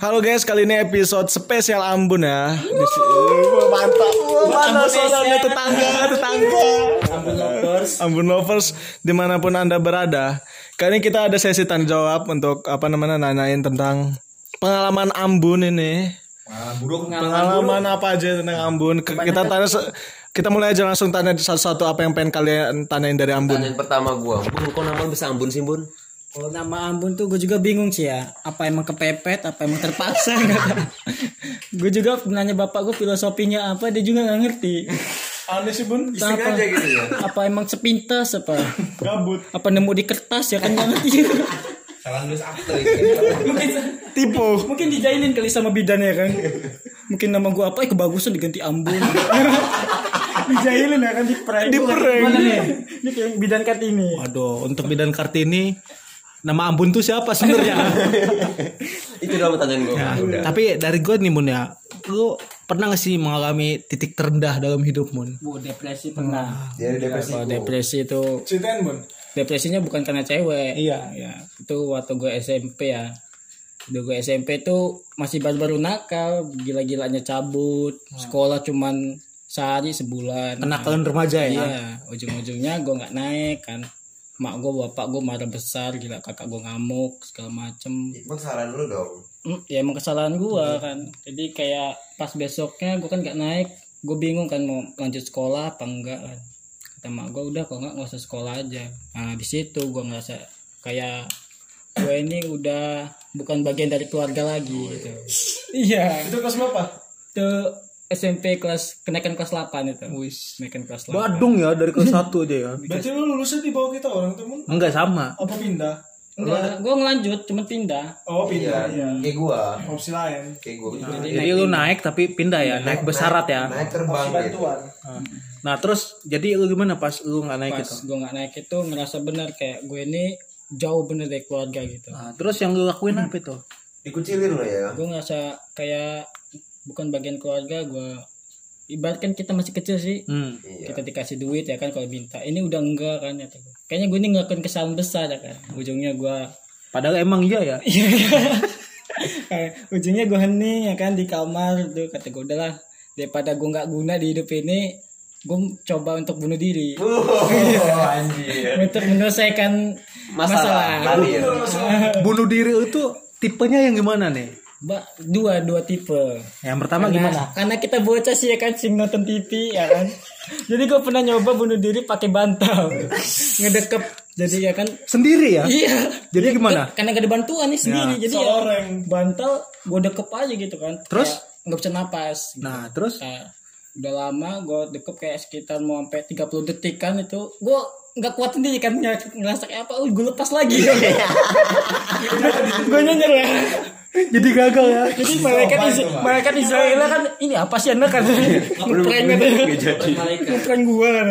Halo guys, kali ini episode spesial Ambon ya. Wah, mantap. Mana suaranya tetangga, tetangga. Ambon Lovers. Ambon lovers di mana pun anda berada. Kali ini kita ada sesi tanya jawab untuk apa namanya nanyain tentang pengalaman Ambon ini. buruk Pengalaman apa aja tentang Ambon? Ke- Kita tanya kita mulai aja langsung tanya satu-satu apa yang pengen kalian tanyain dari Ambon. Pertanyaan pertama gua, Bun, kok nama bisa Ambon sih, Bun? Kalau nama Ambon tuh gue juga bingung sih ya. Apa emang kepepet, apa emang terpaksa Gue juga nanya bapak gue filosofinya apa, dia juga nggak ngerti. Aneh sih Bun. apa, gitu ya. apa emang sepintas apa? Gabut. Apa nemu di kertas ya kan nggak ngerti. Salah nulis akte mungkin Tipu. mungkin dijailin kali sama bidannya kan. Mungkin nama gue apa? Eh kebagusan diganti Ambon. dijailin ya kan di prank. Di prank. Mana nih? Ini kayak bidan kartini. Waduh, untuk bidan kartini nama Ambon tuh siapa sebenarnya? Itu doang pertanyaan gua. Ya, Udah. tapi dari gue nih Mun ya, lu pernah gak sih mengalami titik terendah dalam hidup Mun? Bu depresi pernah. Dari depresi. Kalau depresi itu Ceritain Bun. depresinya bukan karena cewek Iya. ya itu waktu gue SMP ya Udah gue SMP tuh masih baru-baru nakal gila-gilanya cabut sekolah cuman sehari sebulan Kenakalan remaja ya? iya ujung-ujungnya gue nggak naik kan mak gue bapak gue marah besar gila kakak gue ngamuk segala macem. Emang kesalahan lu dong. Hmm, ya emang kesalahan gue kan. Jadi kayak pas besoknya gue kan nggak naik gue bingung kan mau lanjut sekolah apa enggak kan. Kata mak gue udah kalau nggak nggak usah sekolah aja. Nah di situ gue ngerasa kayak gue ini udah bukan bagian dari keluarga lagi gitu. Iya. Itu kelas berapa? itu SMP kelas kenaikan kelas 8 itu kenaikan kelas 8 Badung ya dari kelas 1 aja ya. Berarti lu lulusnya di bawah kita orang temen? Enggak sama. Apa pindah? enggak gue ngelanjut cuma pindah Oh pindah. Iya. Kayak gua. Opsi lain. Kayak gua juga. Jadi lu naik tapi pindah ya, naik besarat ya. Naik terbang gitu. Nah, terus jadi lu gimana pas lu nggak naik pas itu? gue nggak naik itu ngerasa bener kayak gue ini jauh bener dari keluarga gitu Nah, terus yang lu lakuin apa itu? Dikucilin lo ya. gue ngerasa kayak bukan bagian keluarga gue ibaratkan kita masih kecil sih Hmm. Iya. kita dikasih duit ya kan kalau minta ini udah enggak kan ya kayaknya gue ini ngelakuin kesalahan besar ya kan ujungnya gue Padahal emang iya ya. kayak ujungnya gue hening ya kan di kamar tuh kata gue udahlah daripada gue nggak guna di hidup ini gue coba untuk bunuh diri Oh, anjir. untuk menyelesaikan masalah, Masalah. Lari ya. Bunuh diri itu tipenya yang gimana nih? Ba- dua dua tipe. Yang pertama karena, gimana? karena kita bocah sih ya kan sing nonton TV ya kan? Jadi gue pernah nyoba bunuh diri pakai bantal. Ngedekep. Jadi ya kan? Sendiri ya? iya. Jadi Ya, gimana? kan- karena gak ada bantuan nih sendiri. Jadi ya seorang. bantal gue dekep aja gitu kan. Terus? Kayak nggak bisa napas. Gitu. Nah, terus? Nah, udah lama gue dekep kayak sekitar mau sampai 30 detik kan itu. Gue nggak kuat sendiri kan ngerasa kayak apa oh gue lepas lagi. Gue nyanyi ya jadi gagal ya. jadi malaikat Is- malaikat Israel kan ini apa sih anda? kan. Ngeprank katanya ngeprank gua kan.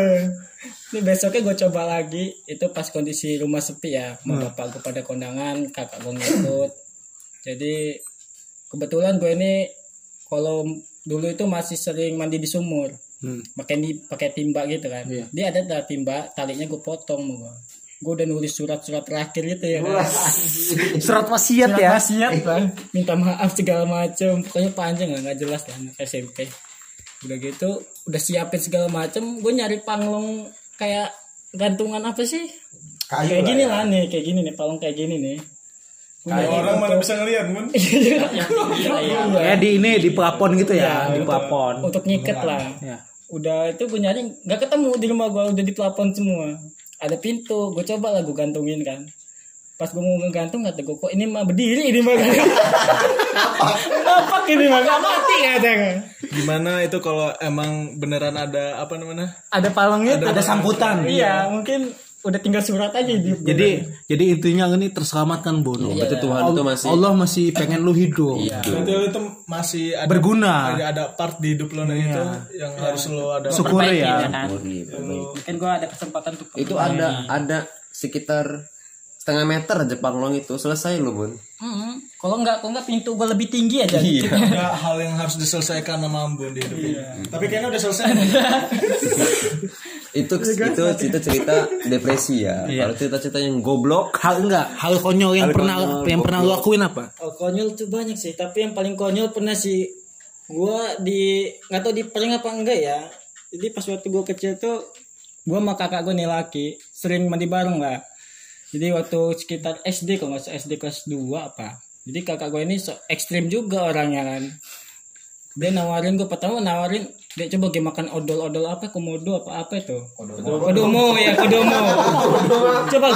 Ini besoknya gue coba lagi. Itu pas kondisi rumah sepi ya. Mau bapak gue pada kondangan kakak gue ngikut. Jadi kebetulan gue ini kalau dulu itu masih sering mandi di sumur. Hmm. pakai timba gitu kan. Dia ada timba talinya gue potong mau gue gue udah nulis surat-surat terakhir gitu ya. Kan Surat wasiat Surat ya. wasiat lah minta maaf segala macem. Pokoknya panjang lah nggak jelas lah anak SMP udah gitu udah siapin segala macem. Gue nyari panglong kayak gantungan apa sih? Kayu kayak lah gini ya. lah nih kayak gini nih palung kayak gini nih. Kayak orang mana bisa ngeliat? Iya, iya. Ya di ini di pelapon gitu ya, di untuk- pelapon. untuk nyiket lah. Ya. udah itu gue nyari nggak ketemu di rumah gue udah di plafon semua ada pintu gue coba lah gue gantungin kan. Pas gue mau ngegantung kata gue kok ini mah berdiri ini mah apa ini mah gak mati katanya Gimana itu kalau emang beneran ada apa namanya? ada palangnya? Ada sambutan. iya mungkin udah tinggal surat aja di Jadi jadi intinya ini terselamatkan Bun. Berarti Tuhan itu masih Allah masih pengen lu hidup. Berarti lu itu masih ada Berguna. ada, ada part di hidup lo nah itu yang harus lo ada. Syukuri ya. kan mungkin gue ada kesempatan untuk itu ada ada sekitar setengah meter aja panglong itu selesai loh bun Mm-mm. Kalau nggak, kalau nggak pintu gue lebih tinggi aja. Iya. Nggak hal yang harus diselesaikan sama Ambon di hidup ini. Tapi kayaknya udah selesai. itu itu cerita cerita depresi ya kalau cerita cerita yang goblok Hal enggak, hal konyol yang Hal pernah konyol, yang pernah lu lakuin apa? Oh, konyol tuh banyak sih, tapi yang paling konyol pernah sih gua di nggak tahu di prank apa enggak ya. Jadi pas waktu gua kecil tuh gua sama kakak gua nih laki sering mandi bareng lah. Jadi waktu sekitar SD kalau nggak SD kelas 2 apa. Jadi kakak gua ini so, ekstrim juga orangnya kan. Dia nawarin gua pertama nawarin dia coba dia makan odol-odol apa komodo apa apa itu? Kodomo. Ya kodomo. Coba.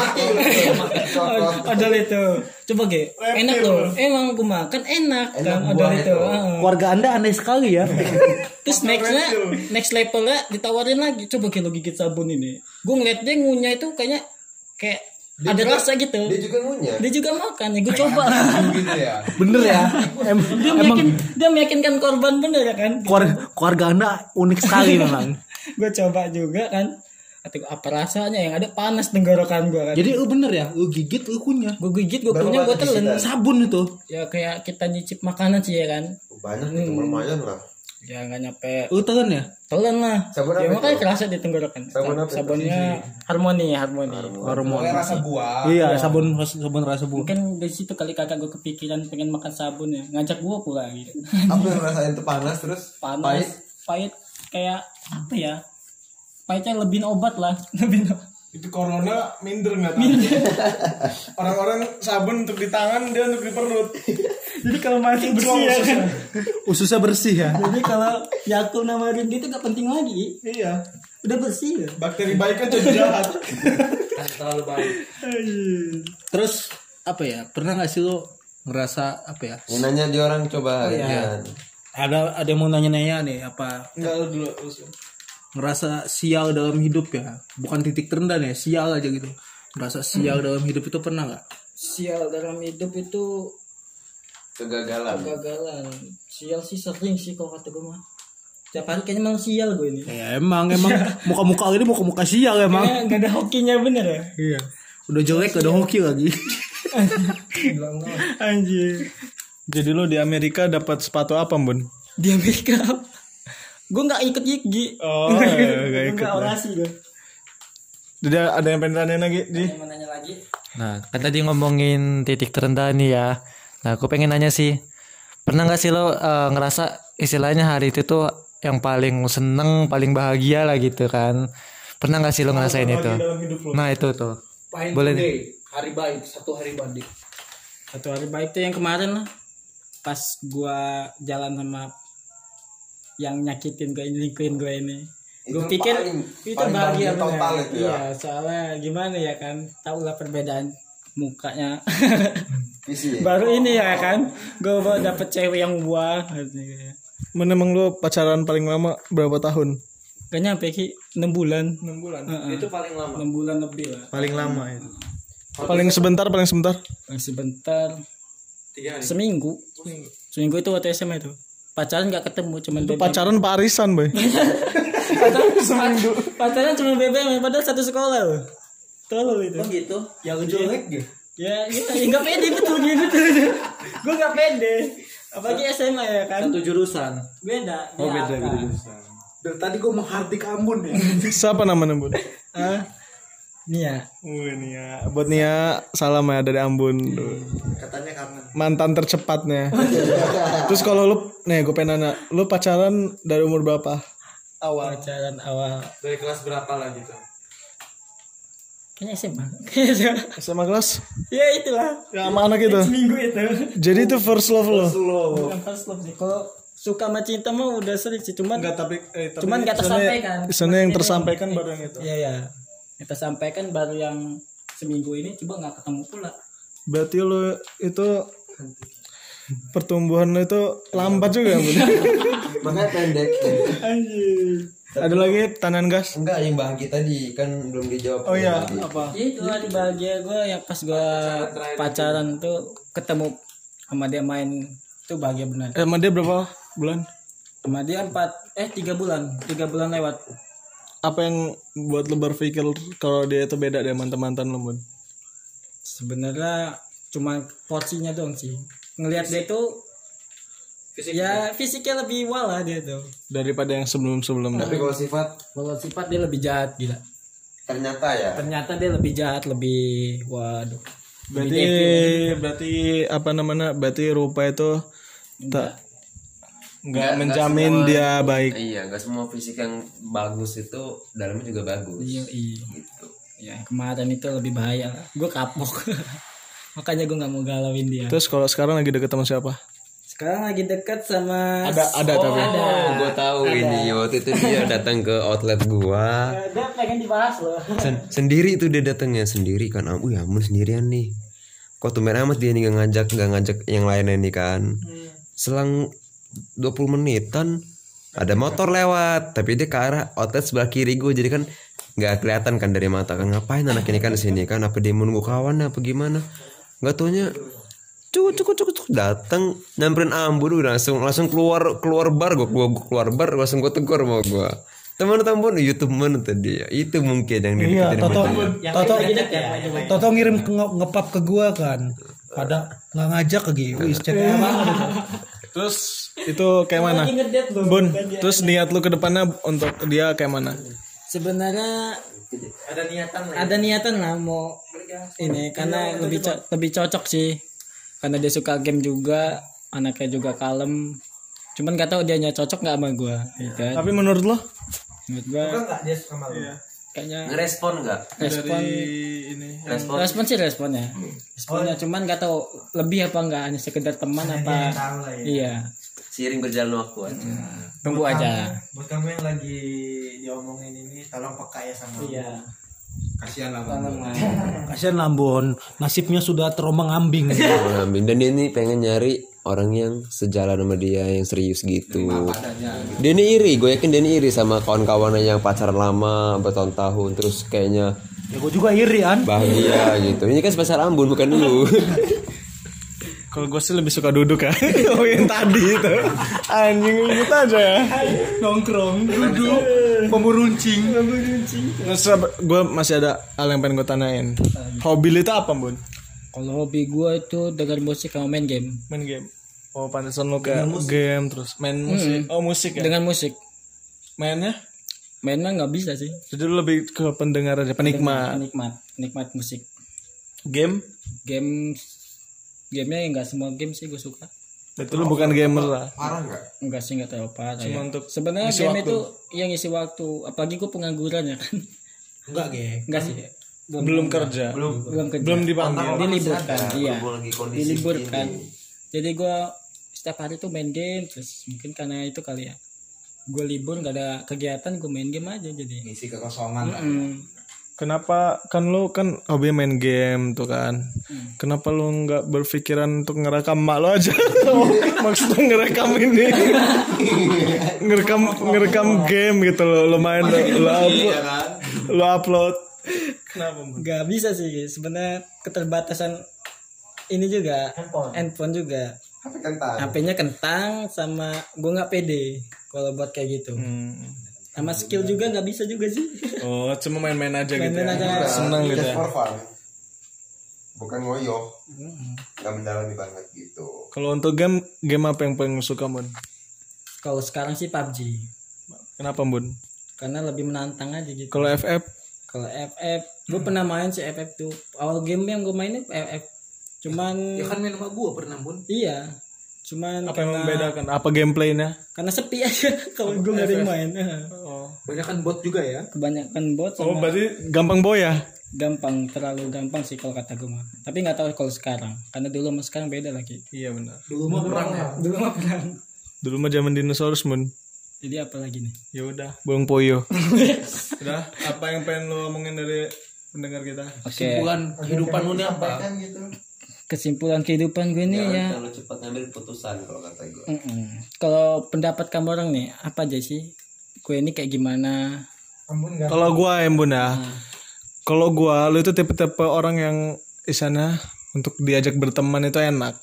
Odol itu. Coba ge enak loh. Emang gue makan enak kan odol itu. ah. Keluarga Anda aneh sekali ya. terus nextnya next levelnya ditawarin lagi. Coba ge lo gigit sabun ini. Gue ngeliat dia ngunyah itu kayaknya kayak ada rasa gitu. dia juga ngunyah. Dia juga makan ya gue coba. Gitu ya? Bener ya. Em, dia emang meyakin dia meyakinkan korban bener ya kan? Keluarga, keluarga Anda unik sekali memang. gue coba juga kan? Atau apa rasanya? Yang ada panas tenggorokan gue kan? Jadi lu bener ya, lu gigit lu kunyah. gue gigit gue punya gue telan. Sabun itu. ya kayak kita nyicip makanan sih ya kan? Banyak itu lumayan lah ya nggak nyampe. Lu telan ya? telan lah. Sabun ya apa makanya kerasa di tenggorokan. Sabun apa? sabunnya harmoni ya harmoni. Hormon. rasa buah. Iya, sabun sabun rasa bu. mungkin dari situ kali kakak gue kepikiran pengen makan sabun ya. Ngajak gue pula gitu. Apa yang rasain itu panas terus? Panas pahit? pahit kayak apa ya? Pahitnya lebih obat lah. Lebih Itu corona minder nggak tahu. Orang-orang sabun untuk di tangan, dia untuk di perut. jadi kalau mati bersih ya kan Ususnya bersih ya. jadi kalau Yakult nawarin gitu gak penting lagi Iya. udah bersih ya Bakteri baik kan jadi jahat. Terus apa ya? Pernah nggak sih lu ngerasa apa ya? yang nanya di orang coba ya. Ada ada yang mau nanya-nanya nih apa Enggak lu dulu. Ngerasa sial dalam hidup ya? Bukan titik terendah nih, sial aja gitu. Ngerasa sial dalam hidup itu pernah nggak? sial dalam hidup itu kegagalan kegagalan sial sih sering sih kalau kata gue mah tiap hari kayaknya emang sial gue ini Ya emang emang muka-muka ini muka-muka sial emang. Kayaknya gak ada hokinya bener ya Iya. Udah jelek gak ada hoki lagi. anjir Jadi lo di Amerika dapat sepatu apa, Bun? di Amerika gue nggak ikut Yigi Oh, nggak ikut nggak orasi gue Jadi ada yang pengen tanya lagi, mau nanya lagi Nah, kan tadi ngomongin titik terendah nih ya. Nah, aku pengen nanya sih, pernah nggak sih lo eh, ngerasa istilahnya hari itu tuh yang paling seneng, paling bahagia lah gitu kan? Pernah nggak sih lo ngerasain itu? Nah itu tuh. Boleh nih. Hari baik, satu hari badik. satu hari baik tuh yang kemarin lah pas gua jalan sama yang nyakitin gue nyelingkuhin gue ini gue Itu pikir paling- itu paling bahagia bahagia total bener. itu ya. iya soalnya gimana ya kan tau lah perbedaan mukanya ya? baru ini ya kan gue baru dapet cewek yang buah Men emang lo pacaran paling lama berapa tahun? gak nyampe ki 6 bulan 6 bulan. itu paling lama 6 bulan lebih lah Paling lama itu. Paling sebentar, paling sebentar. Paling sebentar seminggu seminggu itu waktu SMA itu pacaran gak ketemu cuman BBM. Pacaran parisan, boy. pacaran, pacaran cuma BBM padahal satu sekolah loh tolol itu gitu. Yang jelek gitu. ya ya ya nggak pede betul gitu betul gue nggak pede apalagi SMA ya kan Satu jurusan. beda Oh, beda, beda. Dari tadi gue menghardik Ambon ya. Siapa namanya, Bun? ah Nia Wih, Nia. Buat Nia, salam ya dari Ambon. Katanya kangen. Mantan tercepatnya. Terus kalau lu, nih gue pengen nanya, lu pacaran dari umur berapa? awal pacaran awal Dari kelas berapa lah gitu? kayaknya SMA SMA. SMA kelas? ya itulah Ya sama anak itu. seminggu itu Jadi itu first love lo? bukan first love sih kalau suka sama cinta mah udah sering sih cuman Enggak, tapi eh, tapi cuman nggak kesannya- tersampaikan kesannya yang tersampaikan baru yang itu. iya ya yang tersampaikan baru yang seminggu ini coba nggak ketemu pula Berarti lu itu pertumbuhan lu itu lambat juga, Bun. makanya pendek Ada lagi tangan gas? enggak yang bahagia tadi kan belum dijawab Oh iya, Tadi. apa? Ya itu hari bahagia gue yang pas gue pacaran tuh ketemu sama dia main itu bahagia benar. Eh, sama dia berapa bulan? Sama dia empat eh tiga bulan tiga bulan lewat. Apa yang buat lu berpikir kalau dia itu beda dari mantan-mantan lu, Bun? sebenarnya cuma porsinya doang sih ngelihat dia tuh ya fisiknya lebih wala dia tuh daripada yang sebelum-sebelumnya. Tapi kalau sifat kalau sifat dia lebih jahat gila ternyata ya. ternyata dia lebih jahat lebih waduh Berarti berarti apa namanya? Berarti rupa itu tak nggak menjamin dia baik. Iya, nggak semua fisik yang bagus itu dalamnya juga bagus. iya iya Gitu. ya kemarin itu lebih bahaya gue kapok makanya gue nggak mau galauin dia Terus kalau sekarang lagi deket sama siapa? sekarang lagi dekat sama Ada ada tapi. Oh, gue tahu ini waktu itu dia datang ke outlet gua. dia pengen dibahas loh Sen- sendiri tuh dia datangnya sendiri kan. Ah, ya ampun sendirian nih. Kok tumben amat dia nih gak ngajak gak ngajak yang lainnya nih kan. Selang 20 menitan ada motor lewat tapi dia ke arah outlet sebelah kiri gue jadi kan nggak kelihatan kan dari mata kan ngapain anak ini kan di sini kan apa dia menunggu kawan apa gimana nggak taunya cukup cukup cukup cukup datang nyamperin ambun udah langsung langsung keluar keluar bar gue keluar, keluar bar langsung gue tegur mau gue teman teman itu teman tadi ya itu mungkin yang Iya, Toto, sama dia. Toto, Toto ngirim ke nge- ngepap ke gua kan. Ada nggak ngajak chatnya banget. itu. Terus itu kayak mana? Bun, terus niat lu ke depannya untuk dia kayak mana? sebenarnya ada niatan ada niatan lah mau ini karena lebih co- lebih cocok sih. Karena dia suka game juga anaknya juga kalem. Cuman gak tahu dia cocok nggak sama gue gitu kan? Tapi menurut lo? Menurut gue kayaknya ngerespon nggak? Respon. Ini respon. Respon sih responnya. Responnya cuman gak tahu lebih apa enggak hanya sekedar teman apa. iya. Seiring berjalan waktu aja tunggu aja. buat kamu yang lagi diomongin ini tolong peka ya sama iya. Kasihan lah Kasihan Lambon, nasibnya sudah terombang-ambing. Amin. dan dia ini pengen nyari orang yang sejalan sama dia yang serius gitu dia ini iri gue yakin dia ini iri sama kawan-kawannya yang pacaran lama bertahun-tahun terus kayaknya ya gue juga iri an. bahagia gitu ini kan spesial ambun bukan lu Kalau gue sih lebih suka duduk ya. oh yang tadi itu. Anjing gitu aja ya. Nongkrong, duduk, pemuruncing. Terus gue masih ada hal yang pengen gue tanyain. Hobi lu itu apa, Bun? Kalau hobi gue itu dengar musik sama main game Main game. Oh, pantesan lu kayak game terus main musik. Oh, musik ya. dengan musik Mainnya? mainnya nggak bisa sih Jadi lu lebih ke pendengar aja, penikmat. nikmat nikmat musik Game? game gamenya nggak semua game sih gue suka Itu lu bukan gamer lah. parah nggak enggak sih nggak tahu apa Cuma untuk sebenarnya game itu yang isi waktu apalagi gue pengangguran ya kan Enggak, geng. enggak sih belum kerja. Belum belum kerja. belum dipanggil. diliburkan. iya. Diliburkan. jadi gue setiap hari tuh main game terus mungkin karena itu kali ya. Gue libur nggak ada kegiatan gue main game aja jadi. Ngisi kekosongan lah. Hmm. Kenapa kan lu kan hobi main game tuh kan? Kenapa lu nggak berpikiran untuk ngerekam mak lu aja? Maksudnya ngerekam ini, ngerekam ngerekam game gitu lo, lu main lu, lu upload, lu upload. Kenapa? Nggak bisa sih sebenarnya keterbatasan ini juga handphone, juga tapi kentang HP-nya kentang sama gue nggak pede kalau buat kayak gitu Hmm. sama skill juga nggak bisa juga sih Oh, cuma main-main aja gitu. Main-main ya. aja. Seneng gitu ya. for fun bukan ngoyo nggak mendalami banget gitu Kalau untuk game, game apa yang paling suka, Bun? kalau sekarang sih PUBG Kenapa, Bun? karena lebih menantang aja gitu Kalau FF, kalau FF gue pernah main sih FF tuh awal game yang gue mainin FF cuman Ya kan main sama gua pernah, Bun. iya cuman apa yang membedakan? Apa gameplaynya? karena sepi aja kalau gue nggak ada yang main Oh. Banyak kan bot juga ya. kebanyakan bot Oh, sama berarti gampang boy ya? gampang terlalu gampang sih kalau kata gue mah tapi nggak tahu kalau sekarang karena dulu sama sekarang beda lagi Iya benar. Dulu mah perang ya. dulu mah perang Dulu mah zaman dinosaurus, Mun. Jadi apa lagi nih Ya udah, Bung Poyo. udah, apa yang pengen lo omongin dari pendengar kita? oke Bulan kehidupan lu nih apa? kan gitu kesimpulan kehidupan gue nih ya kalau cepat ngambil putusan kalau kata gue Mm-mm. kalau pendapat kamu orang nih apa aja sih gue ini kayak gimana Kalau gua ya, Bun ya. Kalau gua lu itu tipe-tipe orang yang isana untuk diajak berteman itu enak.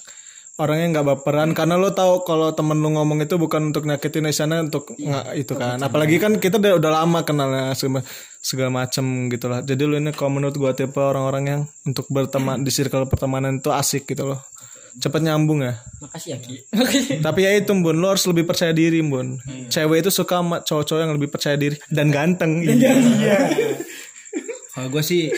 Orangnya nggak baperan. Karena lo tahu kalau temen lu ngomong itu bukan untuk nyakitin sana untuk nggak itu kan. Apalagi kan kita udah, udah lama kenalnya segala, segala macem gitu lah. Jadi lu ini kalau menurut gua tipe orang-orang yang untuk berteman di circle pertemanan itu asik gitu loh. Cepet nyambung ya. Makasih ya ki. Tapi ya itu bun lo harus lebih percaya diri bun. Cewek itu suka sama cowok-cowok yang lebih percaya diri dan ganteng. Iya Kalau gue sih,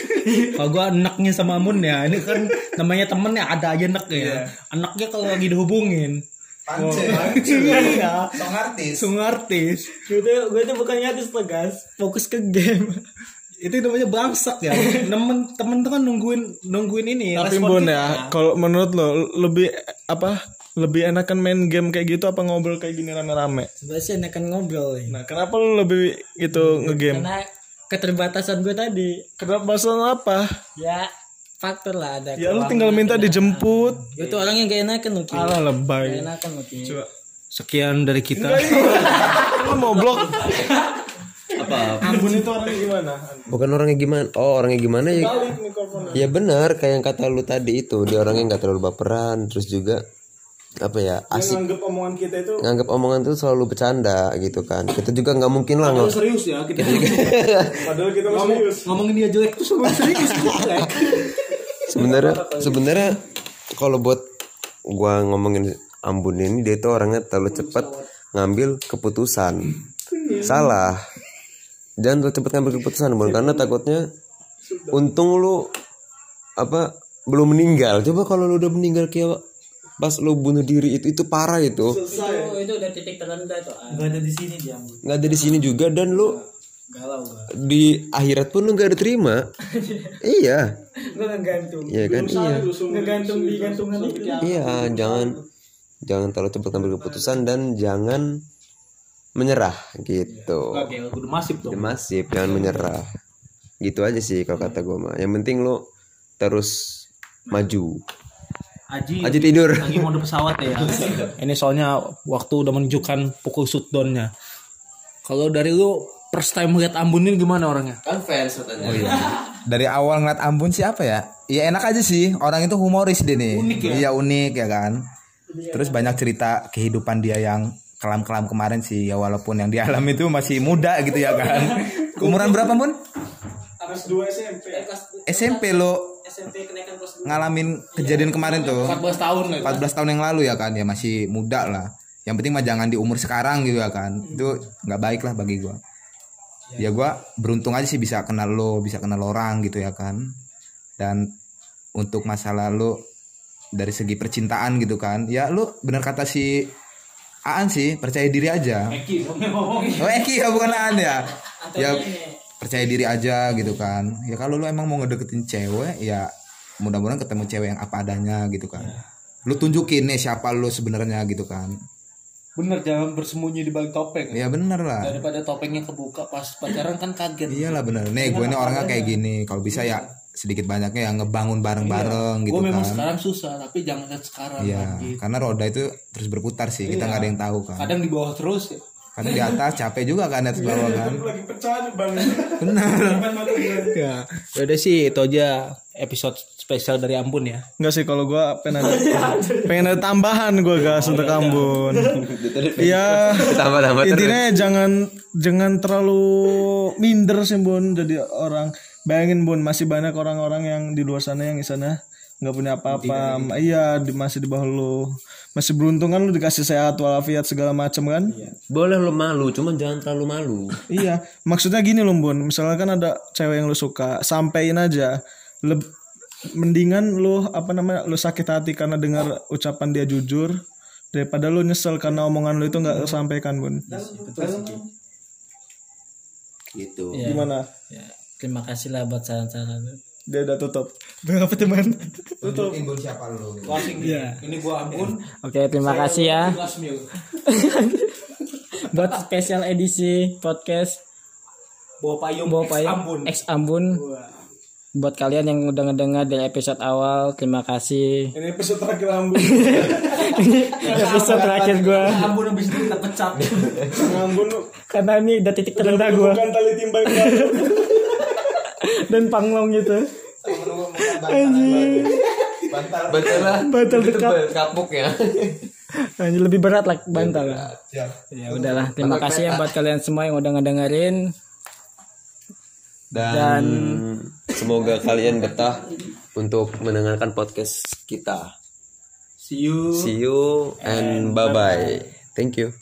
kalau gue enaknya sama Mun ya, ini kan namanya temen ya ada aja enak ya. Anaknya kalau lagi dihubungin, Pance. iya, Song artis. sung artis, gue tuh gue tuh bukan ngatis tegas fokus ke game itu namanya bangsak ya. Temen temen tuh kan nungguin nungguin ini. tapi bun ya kalau menurut lo lebih apa lebih enakan main game kayak gitu apa ngobrol kayak gini rame-rame sebenarnya sih enakan ngobrol ya. nah kenapa lo lebih itu ngegame karena keterbatasan gue tadi. Kenapa masalah apa? Ya faktor lah ada ya lo tinggal minta dijemput. Itu orang yang gak enakan loh Ki. ala Gak lebay enakan loh Ki. Sekian dari kita. lo mau blok. Apa? Ambon itu orangnya gimana? Bukan orangnya gimana. Oh orangnya gimana ya? Ya benar kayak yang kata lu tadi itu. Dia orangnya nggak terlalu baperan. Terus juga apa ya asik. nganggep omongan kita itu nganggap omongan tuh selalu bercanda gitu kan. Kita juga nggak mungkin lah nggak serius ya kita padahal kita masih serius. ngomongin dia jelek tuh semua serius jelek. sebenarnya sebenarnya kalau buat gua ngomongin Ambon ini dia itu orangnya terlalu cepat ngambil keputusan. Salah. Jangan terlalu cepat ngambil keputusan Bun karena takutnya untung lu apa belum meninggal. Coba kalau lu udah meninggal kayak pas lu bunuh diri itu itu parah itu itu itu udah titik terendah tuh ah. Gak ada di sini dia. nggak ada di sini juga dan lu galau di akhirat pun lu nggak ada terima iya gue ngegantung iya kan iya ngegantung di gantungan itu Iya, jangan jangan terlalu cepat ngambil keputusan dan jangan menyerah gitu. Oke, udah masif. Masif, jangan menyerah. Gitu aja sih kalau kata gue mah. Yang penting lo terus maju. Aji, Aji tidur. lagi mode pesawat ya. Ini soalnya waktu udah menunjukkan pukul shutdownnya. Kalau dari lu first time lihat Ambon ini gimana orangnya? Kan fans katanya. Oh iya. Dari awal ngeliat Ambon siapa ya? Ya enak aja sih. Orang itu humoris dia nih. Unik ya? Iya unik ya kan. Terus banyak cerita kehidupan dia yang kelam-kelam kemarin sih. Ya walaupun yang dialami itu masih muda gitu ya kan. Umuran berapa pun? Atas dua SMP SMP lo SMP kenaikan kelas dua ngalamin kejadian kemarin tuh. 14 tahun lah. 14 tahun yang lalu ya kan. Ya masih muda lah. Yang penting mah jangan di umur sekarang gitu ya kan. Itu nggak baik lah bagi gua. Ya gua beruntung aja sih bisa kenal lo, bisa kenal orang gitu ya kan. Dan untuk masa lalu dari segi percintaan gitu kan. Ya lu bener kata si Aan sih, percaya diri aja. Oh Eki ya bukan Aan ya. Ya percaya diri aja gitu kan. Ya kalau lu emang mau ngedeketin cewek ya mudah-mudahan ketemu cewek yang apa adanya gitu kan. Lu tunjukin nih siapa lu sebenarnya gitu kan. Bener jangan bersembunyi di balik topeng. Ya bener lah. Daripada topengnya kebuka pas pacaran kan kaget. Iyalah bener. Nih gue ini orangnya kayak gini. Kalau bisa ya sedikit banyaknya yang ngebangun bareng-bareng gitu Gue memang kan. sekarang susah tapi jangan lihat sekarang. Iya, lagi. karena roda itu terus berputar sih. Kita nggak ada yang tahu kan. Kadang di bawah terus ya. Kadang di atas capek juga kan atas bawah kan. lagi pecah bang Benar. Ya, udah sih itu aja episode spesial dari Ambon ya. Enggak sih kalau gua pengen ada pengen ada tambahan gua gas untuk Ambon. Iya. Tambah-tambah terus. Intinya jangan jangan terlalu minder sih Bun jadi orang. Bayangin Bun masih banyak orang-orang yang di luar sana yang di sana nggak punya apa-apa. Iya, di, masih di bawah lu. Masih beruntung kan lu dikasih sehat walafiat segala macam kan? Boleh lo malu, cuman jangan terlalu malu. iya, maksudnya gini loh Bun. Misalnya kan ada cewek yang lu suka, sampein aja. Leb- mendingan lu apa namanya lu sakit hati karena dengar ucapan dia jujur daripada lu nyesel karena omongan lu itu nggak sampaikan Bun. Gitu. Gimana? ya, terima kasih lah buat saran-saran Dia udah tutup. Berapa teman? Tunjukin Bun siapa lu. Closing Iya. Ini gua Ambon. oke terima kasih ya buat spesial edisi podcast Bawa payung. Bawa ex Payung Ambon. Ex Ambon buat kalian yang udah ngedengar dari episode awal terima kasih Ini episode terakhir Ambon. episode terakhir gue Ambon habis itu kita pecat. Ambon lu karena ini udah titik terendah gue bukan tali timbang dan panglong gitu anjing Betul lah. Bantal Itu dekat. kapuk ya. Nah, lebih berat lah bantal. Ya udahlah, terima kasih ya buat kalian semua yang udah ngedengerin. Dan, semoga kalian betah untuk mendengarkan podcast kita. See you. See you and bye bye. Thank you.